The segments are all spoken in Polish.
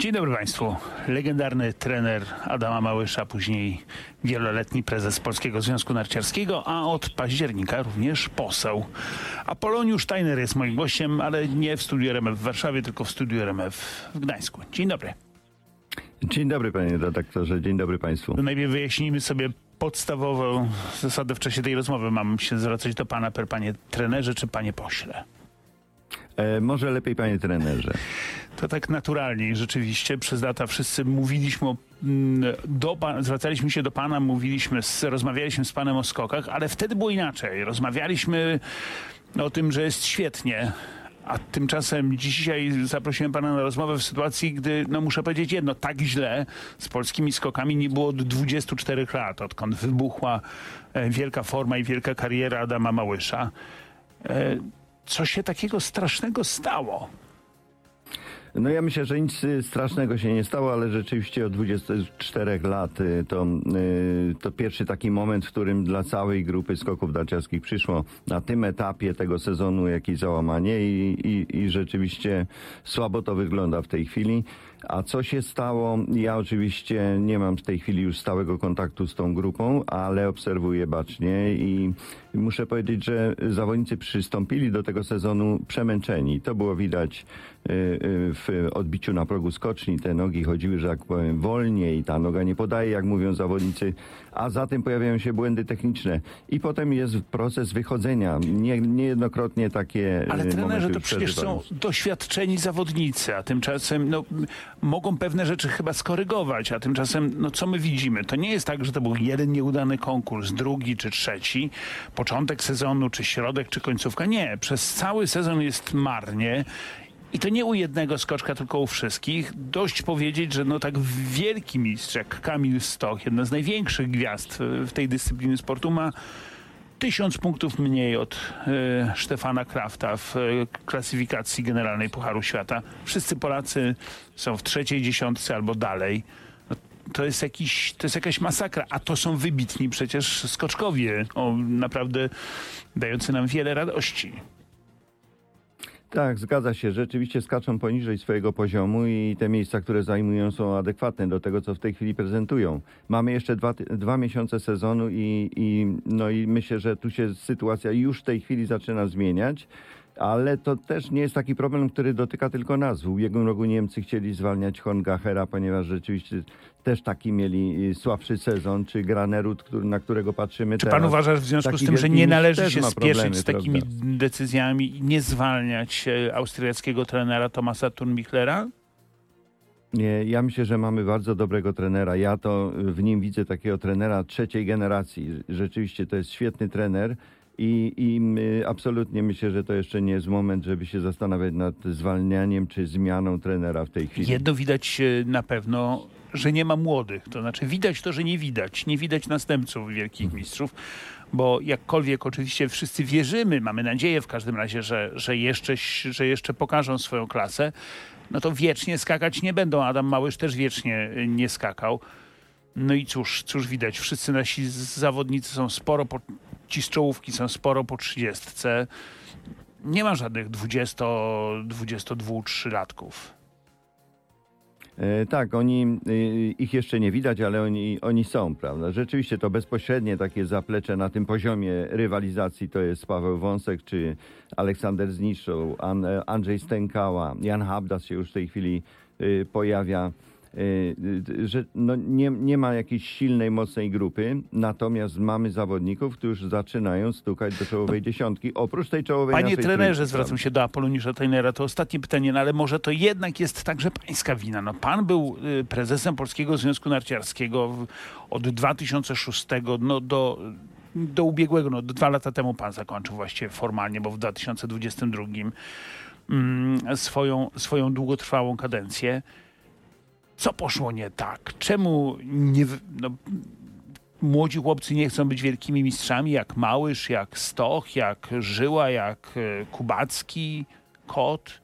Dzień dobry Państwu. Legendarny trener Adama Małysza, później wieloletni prezes Polskiego Związku Narciarskiego, a od października również poseł. Apoloniusz Steiner jest moim gościem, ale nie w studiu RMF w Warszawie, tylko w studiu RMF w Gdańsku. Dzień dobry. Dzień dobry panie redaktorze, dzień dobry państwu. To najpierw wyjaśnijmy sobie podstawową zasadę w czasie tej rozmowy. Mam się zwracać do pana per panie trenerze czy panie pośle? E, może lepiej panie trenerze. To tak naturalnie rzeczywiście przez lata wszyscy mówiliśmy o, mm, do pan, zwracaliśmy się do pana, mówiliśmy, z, rozmawialiśmy z panem o skokach, ale wtedy było inaczej. Rozmawialiśmy o tym, że jest świetnie. A tymczasem dzisiaj zaprosiłem pana na rozmowę w sytuacji, gdy, no muszę powiedzieć jedno, tak źle z polskimi skokami nie było od 24 lat, odkąd wybuchła e, wielka forma i wielka kariera Adama Małysza. Co się takiego strasznego stało? No ja myślę, że nic y, strasznego się nie stało, ale rzeczywiście od 24 lat y, to, y, to pierwszy taki moment, w którym dla całej grupy skoków narciarskich przyszło na tym etapie tego sezonu jakieś załamanie i, i, i rzeczywiście słabo to wygląda w tej chwili. A co się stało? Ja oczywiście nie mam w tej chwili już stałego kontaktu z tą grupą, ale obserwuję bacznie i muszę powiedzieć, że zawodnicy przystąpili do tego sezonu przemęczeni. To było widać y, y, w odbiciu na progu skoczni. Te nogi chodziły, że jak powiem, wolniej, ta noga nie podaje, jak mówią zawodnicy, a za tym pojawiają się błędy techniczne. I potem jest proces wychodzenia. Nie, niejednokrotnie takie Ale y, trenerze momenty to przecież są doświadczeni zawodnicy, a tymczasem no, mogą pewne rzeczy chyba skorygować, a tymczasem no, co my widzimy? To nie jest tak, że to był jeden nieudany konkurs, drugi czy trzeci, początek sezonu, czy środek, czy końcówka. Nie, przez cały sezon jest marnie. I to nie u jednego skoczka, tylko u wszystkich. Dość powiedzieć, że no tak wielki mistrz jak Kamil Stoch, jedna z największych gwiazd e, w tej dyscypliny sportu, ma tysiąc punktów mniej od e, Stefana Krafta w e, klasyfikacji generalnej Pucharu Świata. Wszyscy Polacy są w trzeciej dziesiątce albo dalej. No, to jest, jakiś, to jest jakaś masakra, a to są wybitni przecież skoczkowie, o, naprawdę dający nam wiele radości. Tak, zgadza się. Rzeczywiście skaczą poniżej swojego poziomu i te miejsca, które zajmują są adekwatne do tego, co w tej chwili prezentują. Mamy jeszcze dwa, dwa miesiące sezonu i, i, no i myślę, że tu się sytuacja już w tej chwili zaczyna zmieniać. Ale to też nie jest taki problem, który dotyka tylko nas. W ubiegłym roku Niemcy chcieli zwalniać Hongachera, ponieważ rzeczywiście też taki mieli y, słabszy sezon, czy Granerud, który, na którego patrzymy Czy teraz. pan uważa w związku z tym, że nie należy się spieszyć problemy, z takimi prawda? decyzjami i nie zwalniać e, austriackiego trenera Tomasa Turnbichlera? Nie, ja myślę, że mamy bardzo dobrego trenera. Ja to w nim widzę takiego trenera trzeciej generacji. Rzeczywiście to jest świetny trener i, i absolutnie myślę, że to jeszcze nie jest moment, żeby się zastanawiać nad zwalnianiem czy zmianą trenera w tej chwili. Jedno widać e, na pewno, że nie ma młodych. To znaczy widać to, że nie widać. Nie widać następców wielkich mistrzów, bo jakkolwiek oczywiście wszyscy wierzymy, mamy nadzieję w każdym razie, że, że, jeszcze, że jeszcze pokażą swoją klasę, no to wiecznie skakać nie będą. Adam Małysz też wiecznie nie skakał. No i cóż, cóż widać, wszyscy nasi zawodnicy są sporo, po, ci z czołówki są sporo po trzydziestce. Nie ma żadnych 20, 22, 3 latków. E, tak, oni, y, ich jeszcze nie widać, ale oni, oni są, prawda? Rzeczywiście to bezpośrednie takie zaplecze na tym poziomie rywalizacji to jest Paweł Wąsek czy Aleksander Zniszczą, An, Andrzej Stękała, Jan Habdas się już w tej chwili y, pojawia. Y, y, że no nie, nie ma jakiejś silnej, mocnej grupy, natomiast mamy zawodników, którzy zaczynają stukać do czołowej dziesiątki, oprócz tej czołowej Panie trenerze, trójki, zwracam się do Apolonisza Trainera. To ostatnie pytanie, no ale może to jednak jest także pańska wina. No, pan był y, prezesem Polskiego Związku Narciarskiego od 2006 no, do, do ubiegłego, no, dwa lata temu pan zakończył właściwie formalnie, bo w 2022 mm, swoją, swoją długotrwałą kadencję. Co poszło nie tak? Czemu nie, no, młodzi chłopcy nie chcą być wielkimi mistrzami, jak Małysz, jak Stoch, jak Żyła, jak e, Kubacki, Kot?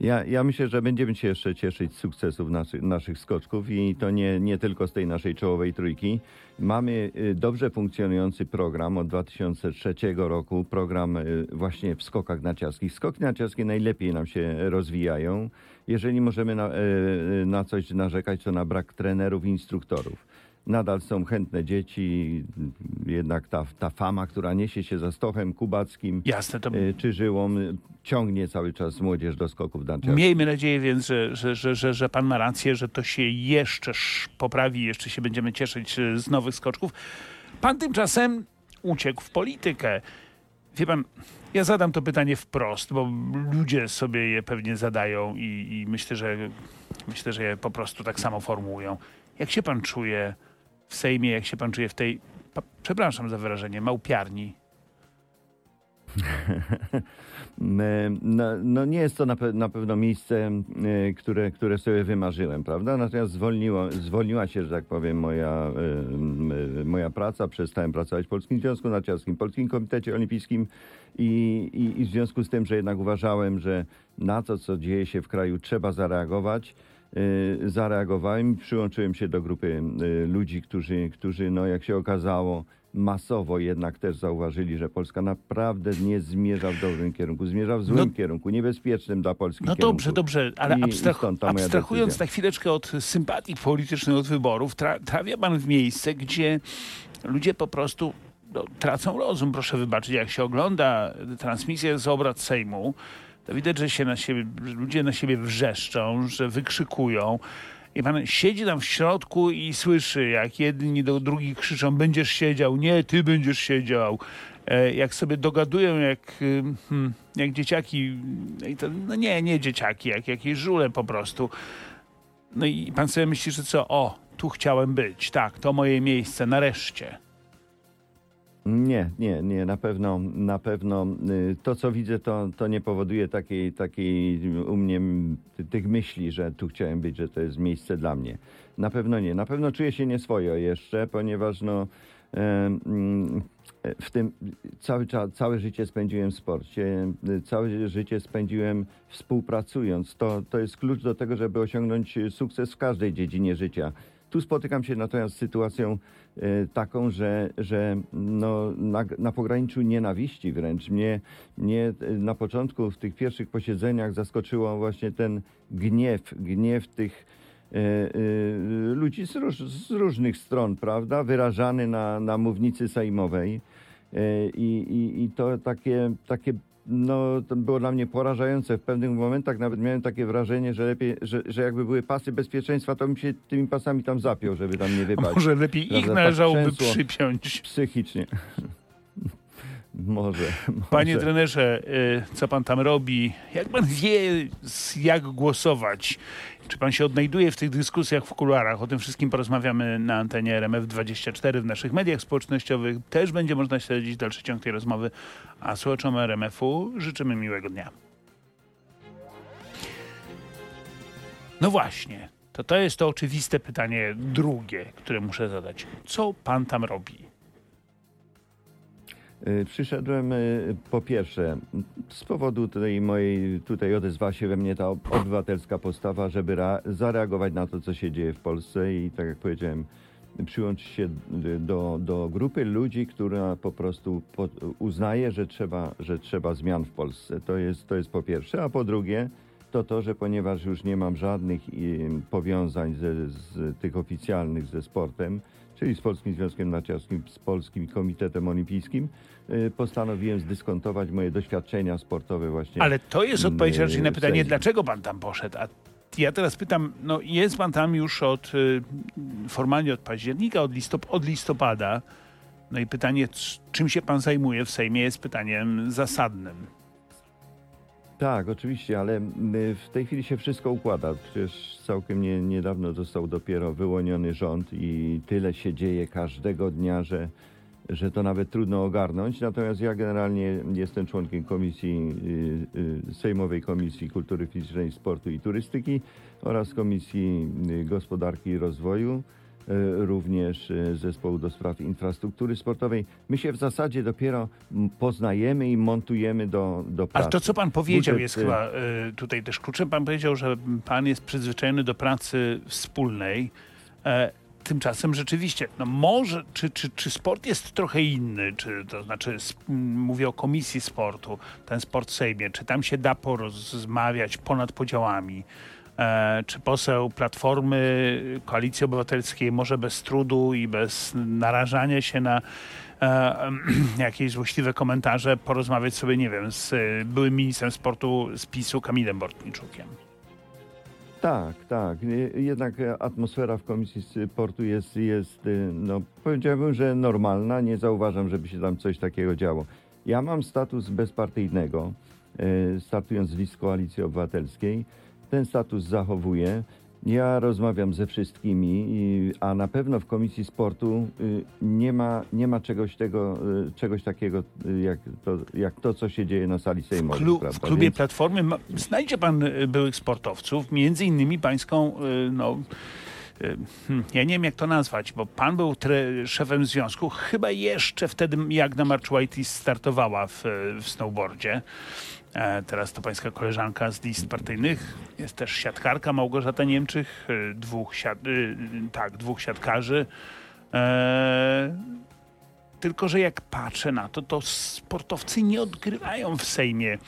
Ja, ja myślę, że będziemy się jeszcze cieszyć z sukcesów naszych, naszych skoczków i to nie, nie tylko z tej naszej czołowej trójki. Mamy y, dobrze funkcjonujący program od 2003 roku, program y, właśnie w skokach narciarskich. Skoki narciarskie najlepiej nam się rozwijają. Jeżeli możemy na, y, na coś narzekać, to na brak trenerów i instruktorów. Nadal są chętne dzieci, jednak ta, ta fama, która niesie się za Stochem Kubackim Jasne, to y, czy Żyłą, ciągnie cały czas młodzież do skoków narciarskich. Miejmy nadzieję więc, że, że, że, że, że pan ma rację, że to się jeszcze sz- poprawi, jeszcze się będziemy cieszyć e, z nowych skoczków. Pan tymczasem uciekł w politykę. Wie pan, ja zadam to pytanie wprost, bo ludzie sobie je pewnie zadają i, i myślę, że myślę, że je po prostu tak samo formułują. Jak się pan czuje w Sejmie, jak się pan czuje w tej, przepraszam za wyrażenie, małpiarni? No, no nie jest to na, pe- na pewno miejsce, e, które, które sobie wymarzyłem, prawda? Natomiast zwolniło, zwolniła się, że tak powiem, moja, e, moja praca. Przestałem pracować w Polskim Związku Narciarskim, Polskim Komitecie Olimpijskim i, i, i w związku z tym, że jednak uważałem, że na to, co dzieje się w kraju, trzeba zareagować. Zareagowałem i przyłączyłem się do grupy ludzi, którzy, którzy no jak się okazało, masowo jednak też zauważyli, że Polska naprawdę nie zmierza w dobrym kierunku, zmierza w złym No- kierunku, niebezpiecznym dla Polski No kierunku. dobrze, dobrze, ale I- abstrah abstrahując decyzja. na chwileczkę od sympatii politycznych, od wyborów, tra trafia pan w miejsce, gdzie ludzie po prostu no, tracą rozum. Proszę wybaczyć, jak się ogląda transmisję z obrad Sejmu, to widać, że się na siebie, ludzie na siebie wrzeszczą, że wykrzykują. I pan siedzi tam w środku i słyszy, jak jedni do drugich krzyczą, będziesz siedział, nie, ty będziesz siedział. E, Jak sobie dogadują, jak, hmm, jak dzieciaki, to, no nie, nie dzieciaki, jak jakieś żule po prostu. No i pan sobie myśli, że co, o, tu chciałem być, tak, to moje miejsce, nareszcie. Nie, nie, nie, na pewno, na pewno y, to, co widzę, to, to nie powoduje takiej, takiej u mnie tych myśli, że tu chciałem być, że to jest miejsce dla mnie. Na pewno nie. Na pewno czuję się nieswojo jeszcze, ponieważ no, e, mm, w tym cały, całe życie spędziłem w sporcie, y, całe życie spędziłem współpracując. To, to jest klucz do tego, żeby osiągnąć sukces w każdej dziedzinie życia. Tu spotykam się natomiast z sytuacją e, taką, że, że no, na, na pograniczu nienawiści wręcz. Mnie, mnie e, na początku w tych pierwszych posiedzeniach zaskoczyło właśnie ten gniew, gniew tych e, ludzi z, róż, z różnych stron, prawda, wyrażany na, na mównicy sejmowej. I, i, I to takie, takie no, to było dla mnie porażające. W pewnych momentach nawet miałem takie wrażenie, że lepiej, że, że jakby były pasy bezpieczeństwa, to bym się tymi pasami tam zapiął, żeby tam nie A wypaść. może lepiej ich tak należałoby przypiąć. Psychicznie. Może, może. Panie trenerze, y, co pan tam robi? Jak pan wie, jak głosować? Czy pan się odnajduje w tych dyskusjach w kuluarach? O tym wszystkim porozmawiamy na antenie RMF24 w naszych mediach społecznościowych. Też będzie można śledzić dalszy ciąg tej rozmowy. A słuchaczom RMF-u życzymy miłego dnia. No właśnie, to to jest to oczywiste pytanie drugie, które muszę zadać. Co pan tam robi? Y, Przyszedłem y, po pierwsze z powodu tej mojej, tutaj odezwała się we mnie ta ob- obywatelska postawa, żeby rea- zareagować na to, co się dzieje w Polsce i tak jak powiedziałem, przyłączyć się do, do grupy ludzi, która po prostu po, uznaje, że trzeba, że trzeba zmian w Polsce. To jest, to jest po pierwsze, a po drugie to to, że ponieważ już nie mam żadnych y, powiązań ze, z tych oficjalnych ze sportem, czyli z Polskim Związkiem Narciarskim, z Polskim Komitetem Olimpijskim, y, postanowiłem zdyskontować moje doświadczenia sportowe właśnie. Ale to jest odpowiedź raczej na pytanie, dlaczego pan tam poszedł. A ja teraz pytam, no jest pan tam już od y, formalnie od października, od, listop od listopada. No i pytanie, czym się pan zajmuje w Sejmie, jest pytaniem zasadnym. Tak, oczywiście, ale w tej chwili się wszystko układa. Przecież całkiem nie, niedawno został dopiero wyłoniony rząd i tyle się dzieje każdego dnia, że, że to nawet trudno ogarnąć. Natomiast ja generalnie jestem członkiem komisji, y, y, Sejmowej Komisji Kultury Fizycznej, Sportu i Turystyki oraz Komisji y, Gospodarki i Rozwoju, również y, Zespołu do Spraw Infrastruktury Sportowej. My się w zasadzie dopiero poznajemy i montujemy do, do pracy. Ale to, co pan powiedział, Budżet, jest y, chyba tutaj też kluczem. Pan powiedział, że pan jest przyzwyczajony do pracy wspólnej. E, tymczasem rzeczywiście, no może, czy, czy, czy sport jest trochę inny, czy to znaczy, sp- mówię o komisji sportu, ten sport w Sejmie, czy tam się da porozmawiać ponad podziałami? E, czy poseł Platformy Koalicji Obywatelskiej może bez trudu i bez narażania się na e, jakieś złośliwe komentarze porozmawiać sobie, nie wiem, z e, byłym ministrem sportu z PiSu Kamilem Bortniczukiem? Tak, tak. Je- Jednak e, atmosfera w Komisji Sportu jest, jest y, no, powiedziałbym, że normalna. Nie zauważam, żeby się tam coś takiego działo. Ja mam status bezpartyjnego, e, startując z list Koalicji Obywatelskiej. Ten status zachowuję. Ja rozmawiam ze wszystkimi, a na pewno w Komisji Sportu y, nie ma, nie ma czegoś, tego, y, czegoś takiego y, jak to, jak to, co się dzieje na sali W, sejmowej. w prawda? klubie Więc- Platformy ma, znajdzie pan byłych sportowców, między innymi pańską, no, hmm, ja nie wiem jak to nazwać, bo pan był tre, szefem związku, chyba jeszcze wtedy Jagna Marczułajtis startowała w, w snowboardzie. E, teraz to pańska koleżanka z list partyjnych. Jest też siatkarka Małgorzata Niemczych, y, dwóch, siat, y, tak, dwóch siatkarzy. E, tylko, że jak patrzę na to, to sportowcy nie odgrywają w Sejmie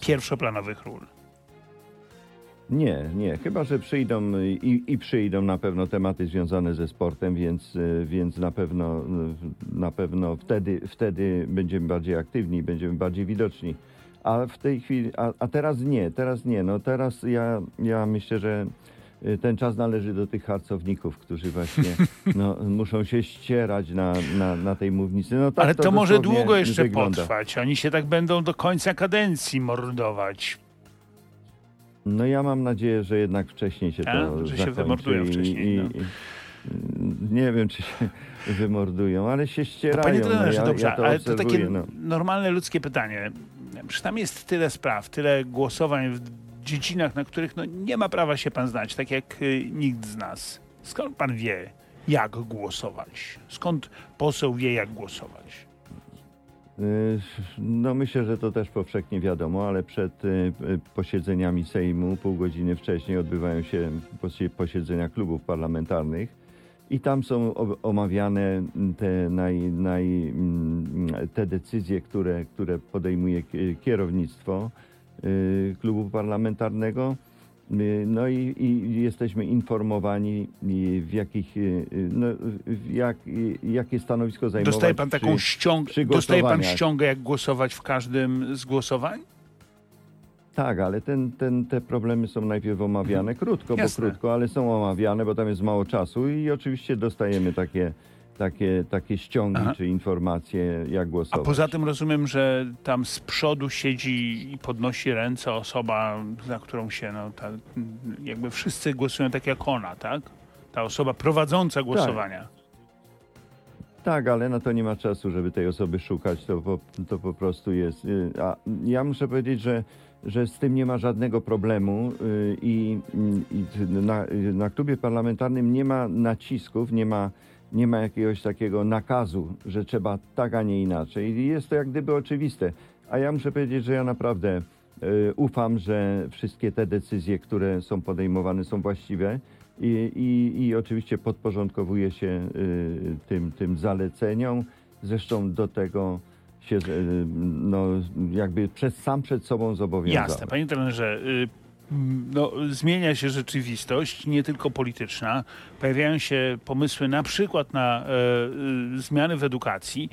pierwszoplanowych ról. Nie, nie. Chyba, że przyjdą i, i przyjdą na pewno tematy związane ze sportem, więc, więc na pewno, na pewno wtedy, wtedy będziemy bardziej aktywni, będziemy bardziej widoczni. A w tej chwili, a, a teraz nie, teraz nie. No teraz ja, ja myślę, że y, ten czas należy do tych harcowników, którzy właśnie no, muszą się ścierać na, na, na tej mównicy. No, tak Ale to, może dosłownie długo jeszcze wygląda. potrwać. Oni się tak będą do końca kadencji mordować. No ja mam nadzieję, że jednak wcześniej się A, to że się wymordują i- wcześniej, I, no. i, nie wiem, czy się wymordują, ale się To ścierają. panie no, trenerze, ja, dobrze, ja to ale to takie no. normalne ludzkie pytanie. Przecież tam jest tyle spraw, tyle głosowań w dziedzinach, na których no, nie ma prawa się pan znać, tak jak y, nikt z nas. Skąd pan wie, jak głosować? Skąd poseł wie, jak głosować? Y, No myślę, że to też powszechnie wiadomo, ale przed y, posiedzeniami Sejmu, pół godziny wcześniej odbywają się posie- posiedzenia klubów parlamentarnych i tam są omawiane te, naj, naj, mm, te decyzje, które, które podejmuje ki- kierownictwo y, klubu parlamentarnego. Y, No i, i jesteśmy informowani, y, w jakich, no, w jak, jakie stanowisko zajmować. Dostaje pan taką ściągę, dostaje pan ściągę, jak głosować w każdym z głosowań? Tak, ale ten, ten, te problemy są najpierw omawiane krótko, Jasne. bo krótko, ale są omawiane, bo tam jest mało czasu i oczywiście dostajemy takie, takie, takie ściągi Aha. czy informacje, jak A głosować. poza tym rozumiem, że tam z przodu siedzi i podnosi ręce osoba, za którą się, no, ta, jakby wszyscy głosują tak jak ona, tak? Ta osoba prowadząca głosowania. Tak, ale na to nie ma czasu, żeby tej osoby szukać, to po, to po prostu jest. y, A ja muszę powiedzieć, że, że z tym nie ma żadnego problemu y, i, i na, na klubie parlamentarnym nie ma nacisków, nie ma, nie ma jakiegoś takiego nakazu, że trzeba tak, a nie inaczej. I jest to jak gdyby oczywiste. A ja muszę powiedzieć, że ja naprawdę y, ufam, że wszystkie te decyzje, które są podejmowane, są właściwe. I, i, i oczywiście podporządkowuje się y, tym, tym zaleceniom. Zresztą do tego się y, no, jakby przez, sam przed sobą zobowiązał. Jasne, panie trenerze, y, no, zmienia się rzeczywistość, nie tylko polityczna. Pojawiają się pomysły na przykład na e, y, zmiany w edukacji.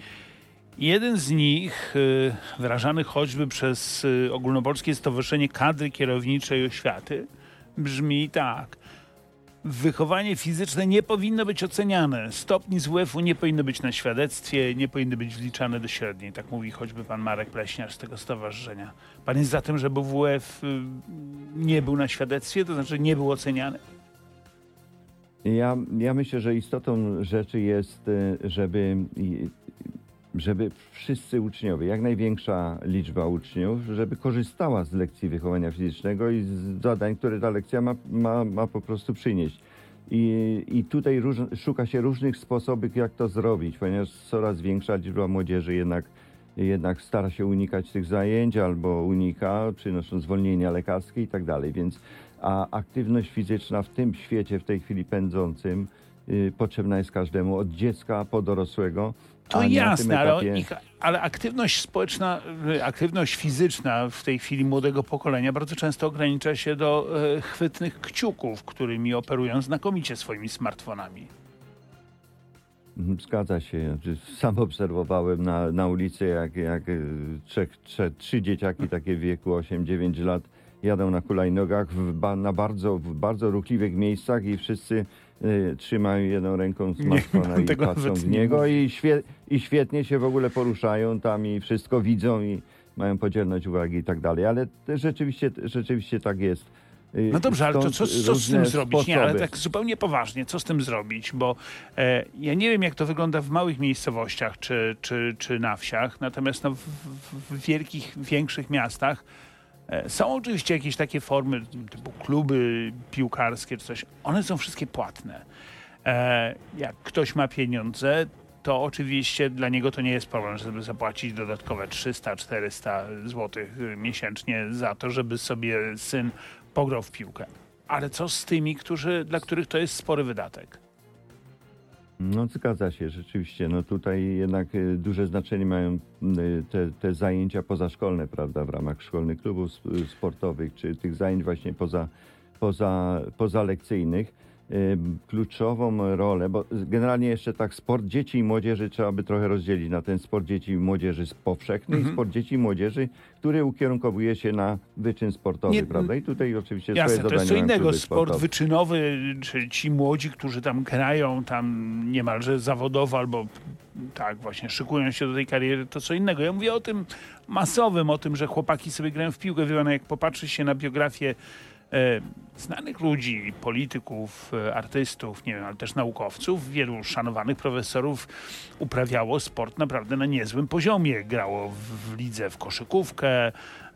Jeden z nich, y, wyrażany choćby przez Ogólnopolskie Stowarzyszenie Kadry Kierowniczej Oświaty, brzmi tak. Wychowanie fizyczne nie powinno być oceniane. Stopni z WF-u nie powinny być na świadectwie, nie powinny być wliczane do średniej. Tak mówi choćby pan Marek Pleśniarz z tego stowarzyszenia. Pan jest za tym, żeby WF y, nie był na świadectwie, to znaczy nie był oceniany? Ja, ja myślę, że istotą rzeczy jest, y, żeby żeby wszyscy uczniowie, jak największa liczba uczniów, żeby korzystała z lekcji wychowania fizycznego i z zadań, które ta lekcja ma, ma, ma po prostu przynieść. I, i tutaj róż, szuka się różnych sposobów, jak to zrobić, ponieważ coraz większa liczba młodzieży jednak, jednak stara się unikać tych zajęć albo unika, przynosząc zwolnienia lekarskie i tak dalej. Więc a aktywność fizyczna w tym świecie w tej chwili pędzącym potrzebna jest każdemu, od dziecka po dorosłego. To jasne, ale, ich, ale aktywność społeczna, y, aktywność fizyczna w tej chwili młodego pokolenia bardzo często ogranicza się do e, chwytnych kciuków, którymi operują znakomicie swoimi smartfonami. Mhm, Zgadza się. Znaczy, Sam obserwowałem na, na ulicy, jak, jak y, trzech, trzech, trzy dzieciaki takie w wieku 8-9 lat jadą na hulajnogach w, ba, na bardzo, w bardzo ruchliwych miejscach i wszyscy y, trzymają jedną ręką smartfona i tego patrzą w nie niego i, świe, i świetnie się w ogóle poruszają tam i wszystko widzą i mają podzielność uwagi i tak dalej. Ale rzeczywiście, rzeczywiście tak jest. Y, No dobrze, ale to co, co z tym zrobić? Nie, ale sposoby. tak zupełnie poważnie, co z tym zrobić? Bo e, ja nie wiem, jak to wygląda w małych miejscowościach czy, czy, czy na wsiach, natomiast no, w, w, wielkich, większych miastach są oczywiście jakieś takie formy typu kluby piłkarskie czy coś. One są wszystkie płatne. E, jak ktoś ma pieniądze, to oczywiście dla niego to nie jest problem, żeby zapłacić dodatkowe 300-400 zł miesięcznie za to, żeby sobie syn pograł w piłkę. Ale co z tymi, którzy, dla których to jest spory wydatek? No zgadza się, rzeczywiście. No tutaj jednak y, duże znaczenie mają y, te, te zajęcia pozaszkolne, prawda, w ramach szkolnych klubów sp- sportowych, czy tych zajęć właśnie poza, poza, pozalekcyjnych. Y, Kluczową rolę, bo generalnie jeszcze tak sport dzieci i młodzieży trzeba by trochę rozdzielić na ten sport dzieci i młodzieży powszechny i sport dzieci i młodzieży, który ukierunkowuje się na wyczyn sportowy, Nie, prawda? I tutaj oczywiście Jasne, swoje to jest co innego. Sport wyczynowy, czy ci młodzi, którzy tam grają tam niemalże zawodowo albo tak właśnie szykują się do tej kariery, to co innego. Ja mówię o tym masowym, o tym, że chłopaki sobie grają w piłkę. Wie jak popatrzy się na biografię znanych ludzi, polityków, e, artystów, nie wiem, ale też naukowców, wielu szanowanych profesorów uprawiało sport naprawdę na niezłym poziomie. Grało w, w lidze w koszykówkę,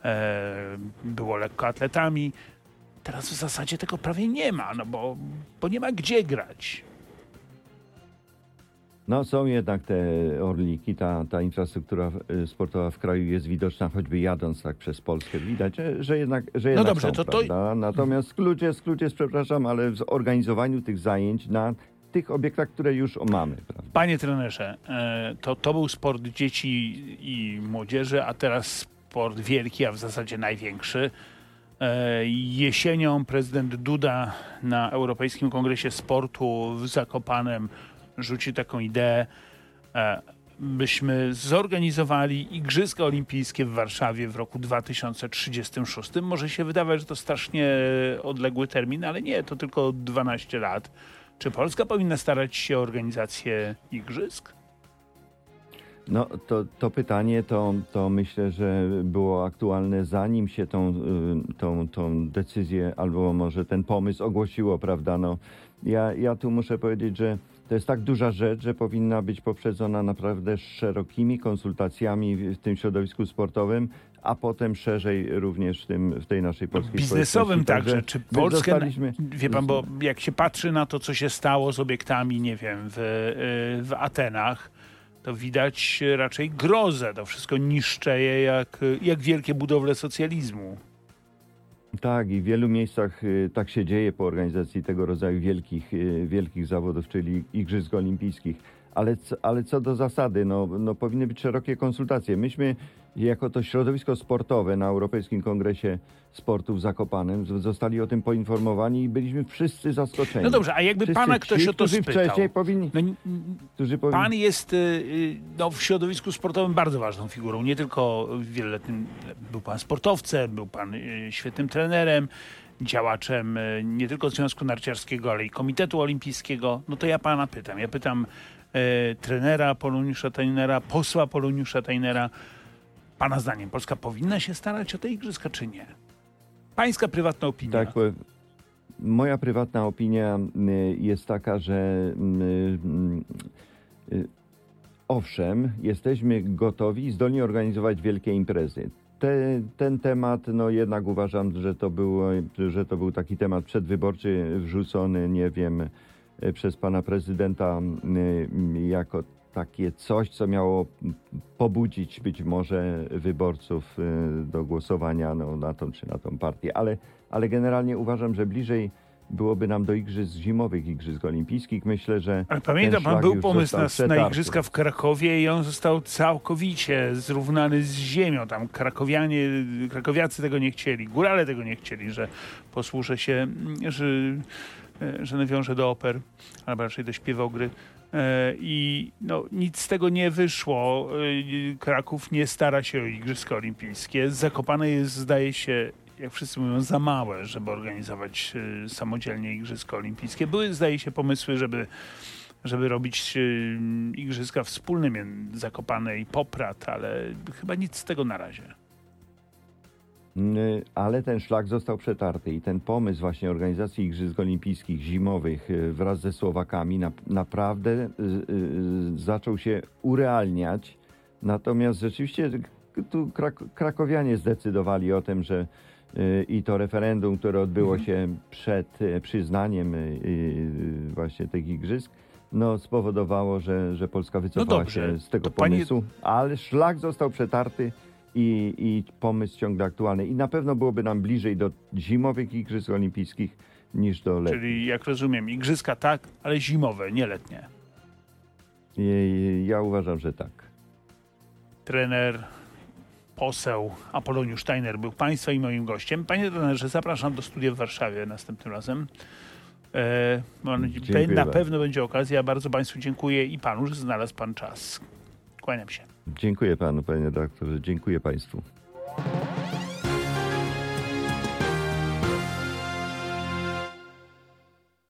e, było lekkoatletami. Teraz w zasadzie tego prawie nie ma, no bo, bo nie ma gdzie grać. No są jednak te orliki, ta, ta infrastruktura y, sportowa w kraju jest widoczna, choćby jadąc tak przez Polskę. Widać, że, że jednak, że jednak dobrze, są, to- to- prawda? Natomiast klucz jest, klucz jest, przepraszam, ale w zorganizowaniu tych zajęć na tych obiektach, które już mamy. Prawda? Panie trenerze, e, to, to był sport dzieci i młodzieży, a teraz sport wielki, a w zasadzie największy. E, Jesienią prezydent Duda na Europejskim Kongresie Sportu w Zakopanem rzuci taką ideę, e, byśmy zorganizowali Igrzyska Olimpijskie w Warszawie w roku 2036. Może się wydawać, że to strasznie odległy termin, ale nie, to tylko 12 lat. Czy Polska powinna starać się o organizację igrzysk? No to, to pytanie to, to myślę, że było aktualne zanim się tą, y, tą, tą decyzję albo może ten pomysł ogłosiło, prawda? No, ja, ja tu muszę powiedzieć, że to jest tak duża rzecz, że powinna być poprzedzona naprawdę szerokimi konsultacjami w tym środowisku sportowym, a potem szerzej również w, tym, w tej naszej polskiej Biznesowym społeczności. także. Czy Polskę, wie pan, bo jak się patrzy na to, co się stało z obiektami, nie wiem, w, y, w Atenach, to widać raczej grozę. To wszystko niszczeje jak, jak wielkie budowle socjalizmu. Tak, i w wielu miejscach y, tak się dzieje po organizacji tego rodzaju wielkich, y, wielkich zawodów, czyli Igrzysk Olimpijskich. Ale, co- ale co do zasady, no, no powinny być szerokie konsultacje. Myśmy jako to środowisko sportowe na Europejskim Kongresie Sportu w Zakopanem zostali o tym poinformowani i byliśmy wszyscy zaskoczeni. No dobrze, a jakby Wszyscy pana ktoś ci, o to spytał. wcześniej powinni... No, Którzy powinni Pan jest y, y, no, w środowisku sportowym bardzo ważną figurą. Nie tylko wieloletnim, był pan sportowcem, był pan y, świetnym trenerem, działaczem nie tylko Związku Narciarskiego, ale i Komitetu Olimpijskiego. No to ja pana pytam. Ja pytam trenera Poloniusza Tajnera, posła Poloniusza Tajnera. Pana zdaniem Polska powinna się starać o te igrzyska, czy nie? Pańska prywatna opinia. Tak, bo moja prywatna opinia jest taka, że y, owszem, jesteśmy gotowi zdolni organizować wielkie imprezy. Te, ten temat, no jednak uważam, że to, było, że to był taki temat przedwyborczy wrzucony, nie wiem, e, przez pana prezydenta y, jako takie coś, co miało pobudzić być może wyborców y, do głosowania no, na tą czy na tą partię. Ale, ale generalnie uważam, że bliżej byłoby nam do igrzysk zimowych, igrzysk olimpijskich. Myślę, że. Ale pamiętam, pan był pomysł na, na igrzyska w Krakowie i on został całkowicie zrównany z ziemią. Tam krakowianie, krakowiacy tego nie chcieli, górale tego nie chcieli, że posłuszę się, że, że nawiążę do oper, albo raczej do śpiewogry. E, I no, nic z tego nie wyszło. E, Kraków nie stara się o Igrzyska Olimpijskie. Zakopane jest, zdaje się, jak wszyscy mówią, za małe, żeby organizować e, samodzielnie Igrzyska Olimpijskie. Były, zdaje się, pomysły, żeby żeby robić igrzyska wspólne Zakopane i Poprad, ale chyba nic z tego na razie. Y, Ale ten szlak został przetarty i ten pomysł właśnie organizacji Igrzysk Olimpijskich Zimowych y, wraz ze Słowakami na, naprawdę y, zaczął się urealniać. Natomiast rzeczywiście tu Krak krakowianie zdecydowali o tym, że i to referendum, które odbyło się przed przyznaniem właśnie tych igrzysk, no spowodowało, że, że Polska wycofała dobrze, się z tego pomysłu, ale szlak został przetarty i, i pomysł ciągle aktualny. I na pewno byłoby nam bliżej do zimowych Igrzysk Olimpijskich niż do letnich. Czyli jak rozumiem, igrzyska tak, ale zimowe, nie letnie. I- Ja uważam, że tak. Trener, poseł Apoloniusz Steiner był Państwa i moim gościem. Panie trenerze, zapraszam do studia w Warszawie następnym razem. E, Dziękuję na bardzo. pewno będzie okazja. Bardzo Państwu dziękuję i Panu, że znalazł Pan czas. Kłaniam się. Dziękuję panu, panie doktorze. Dziękuję państwu.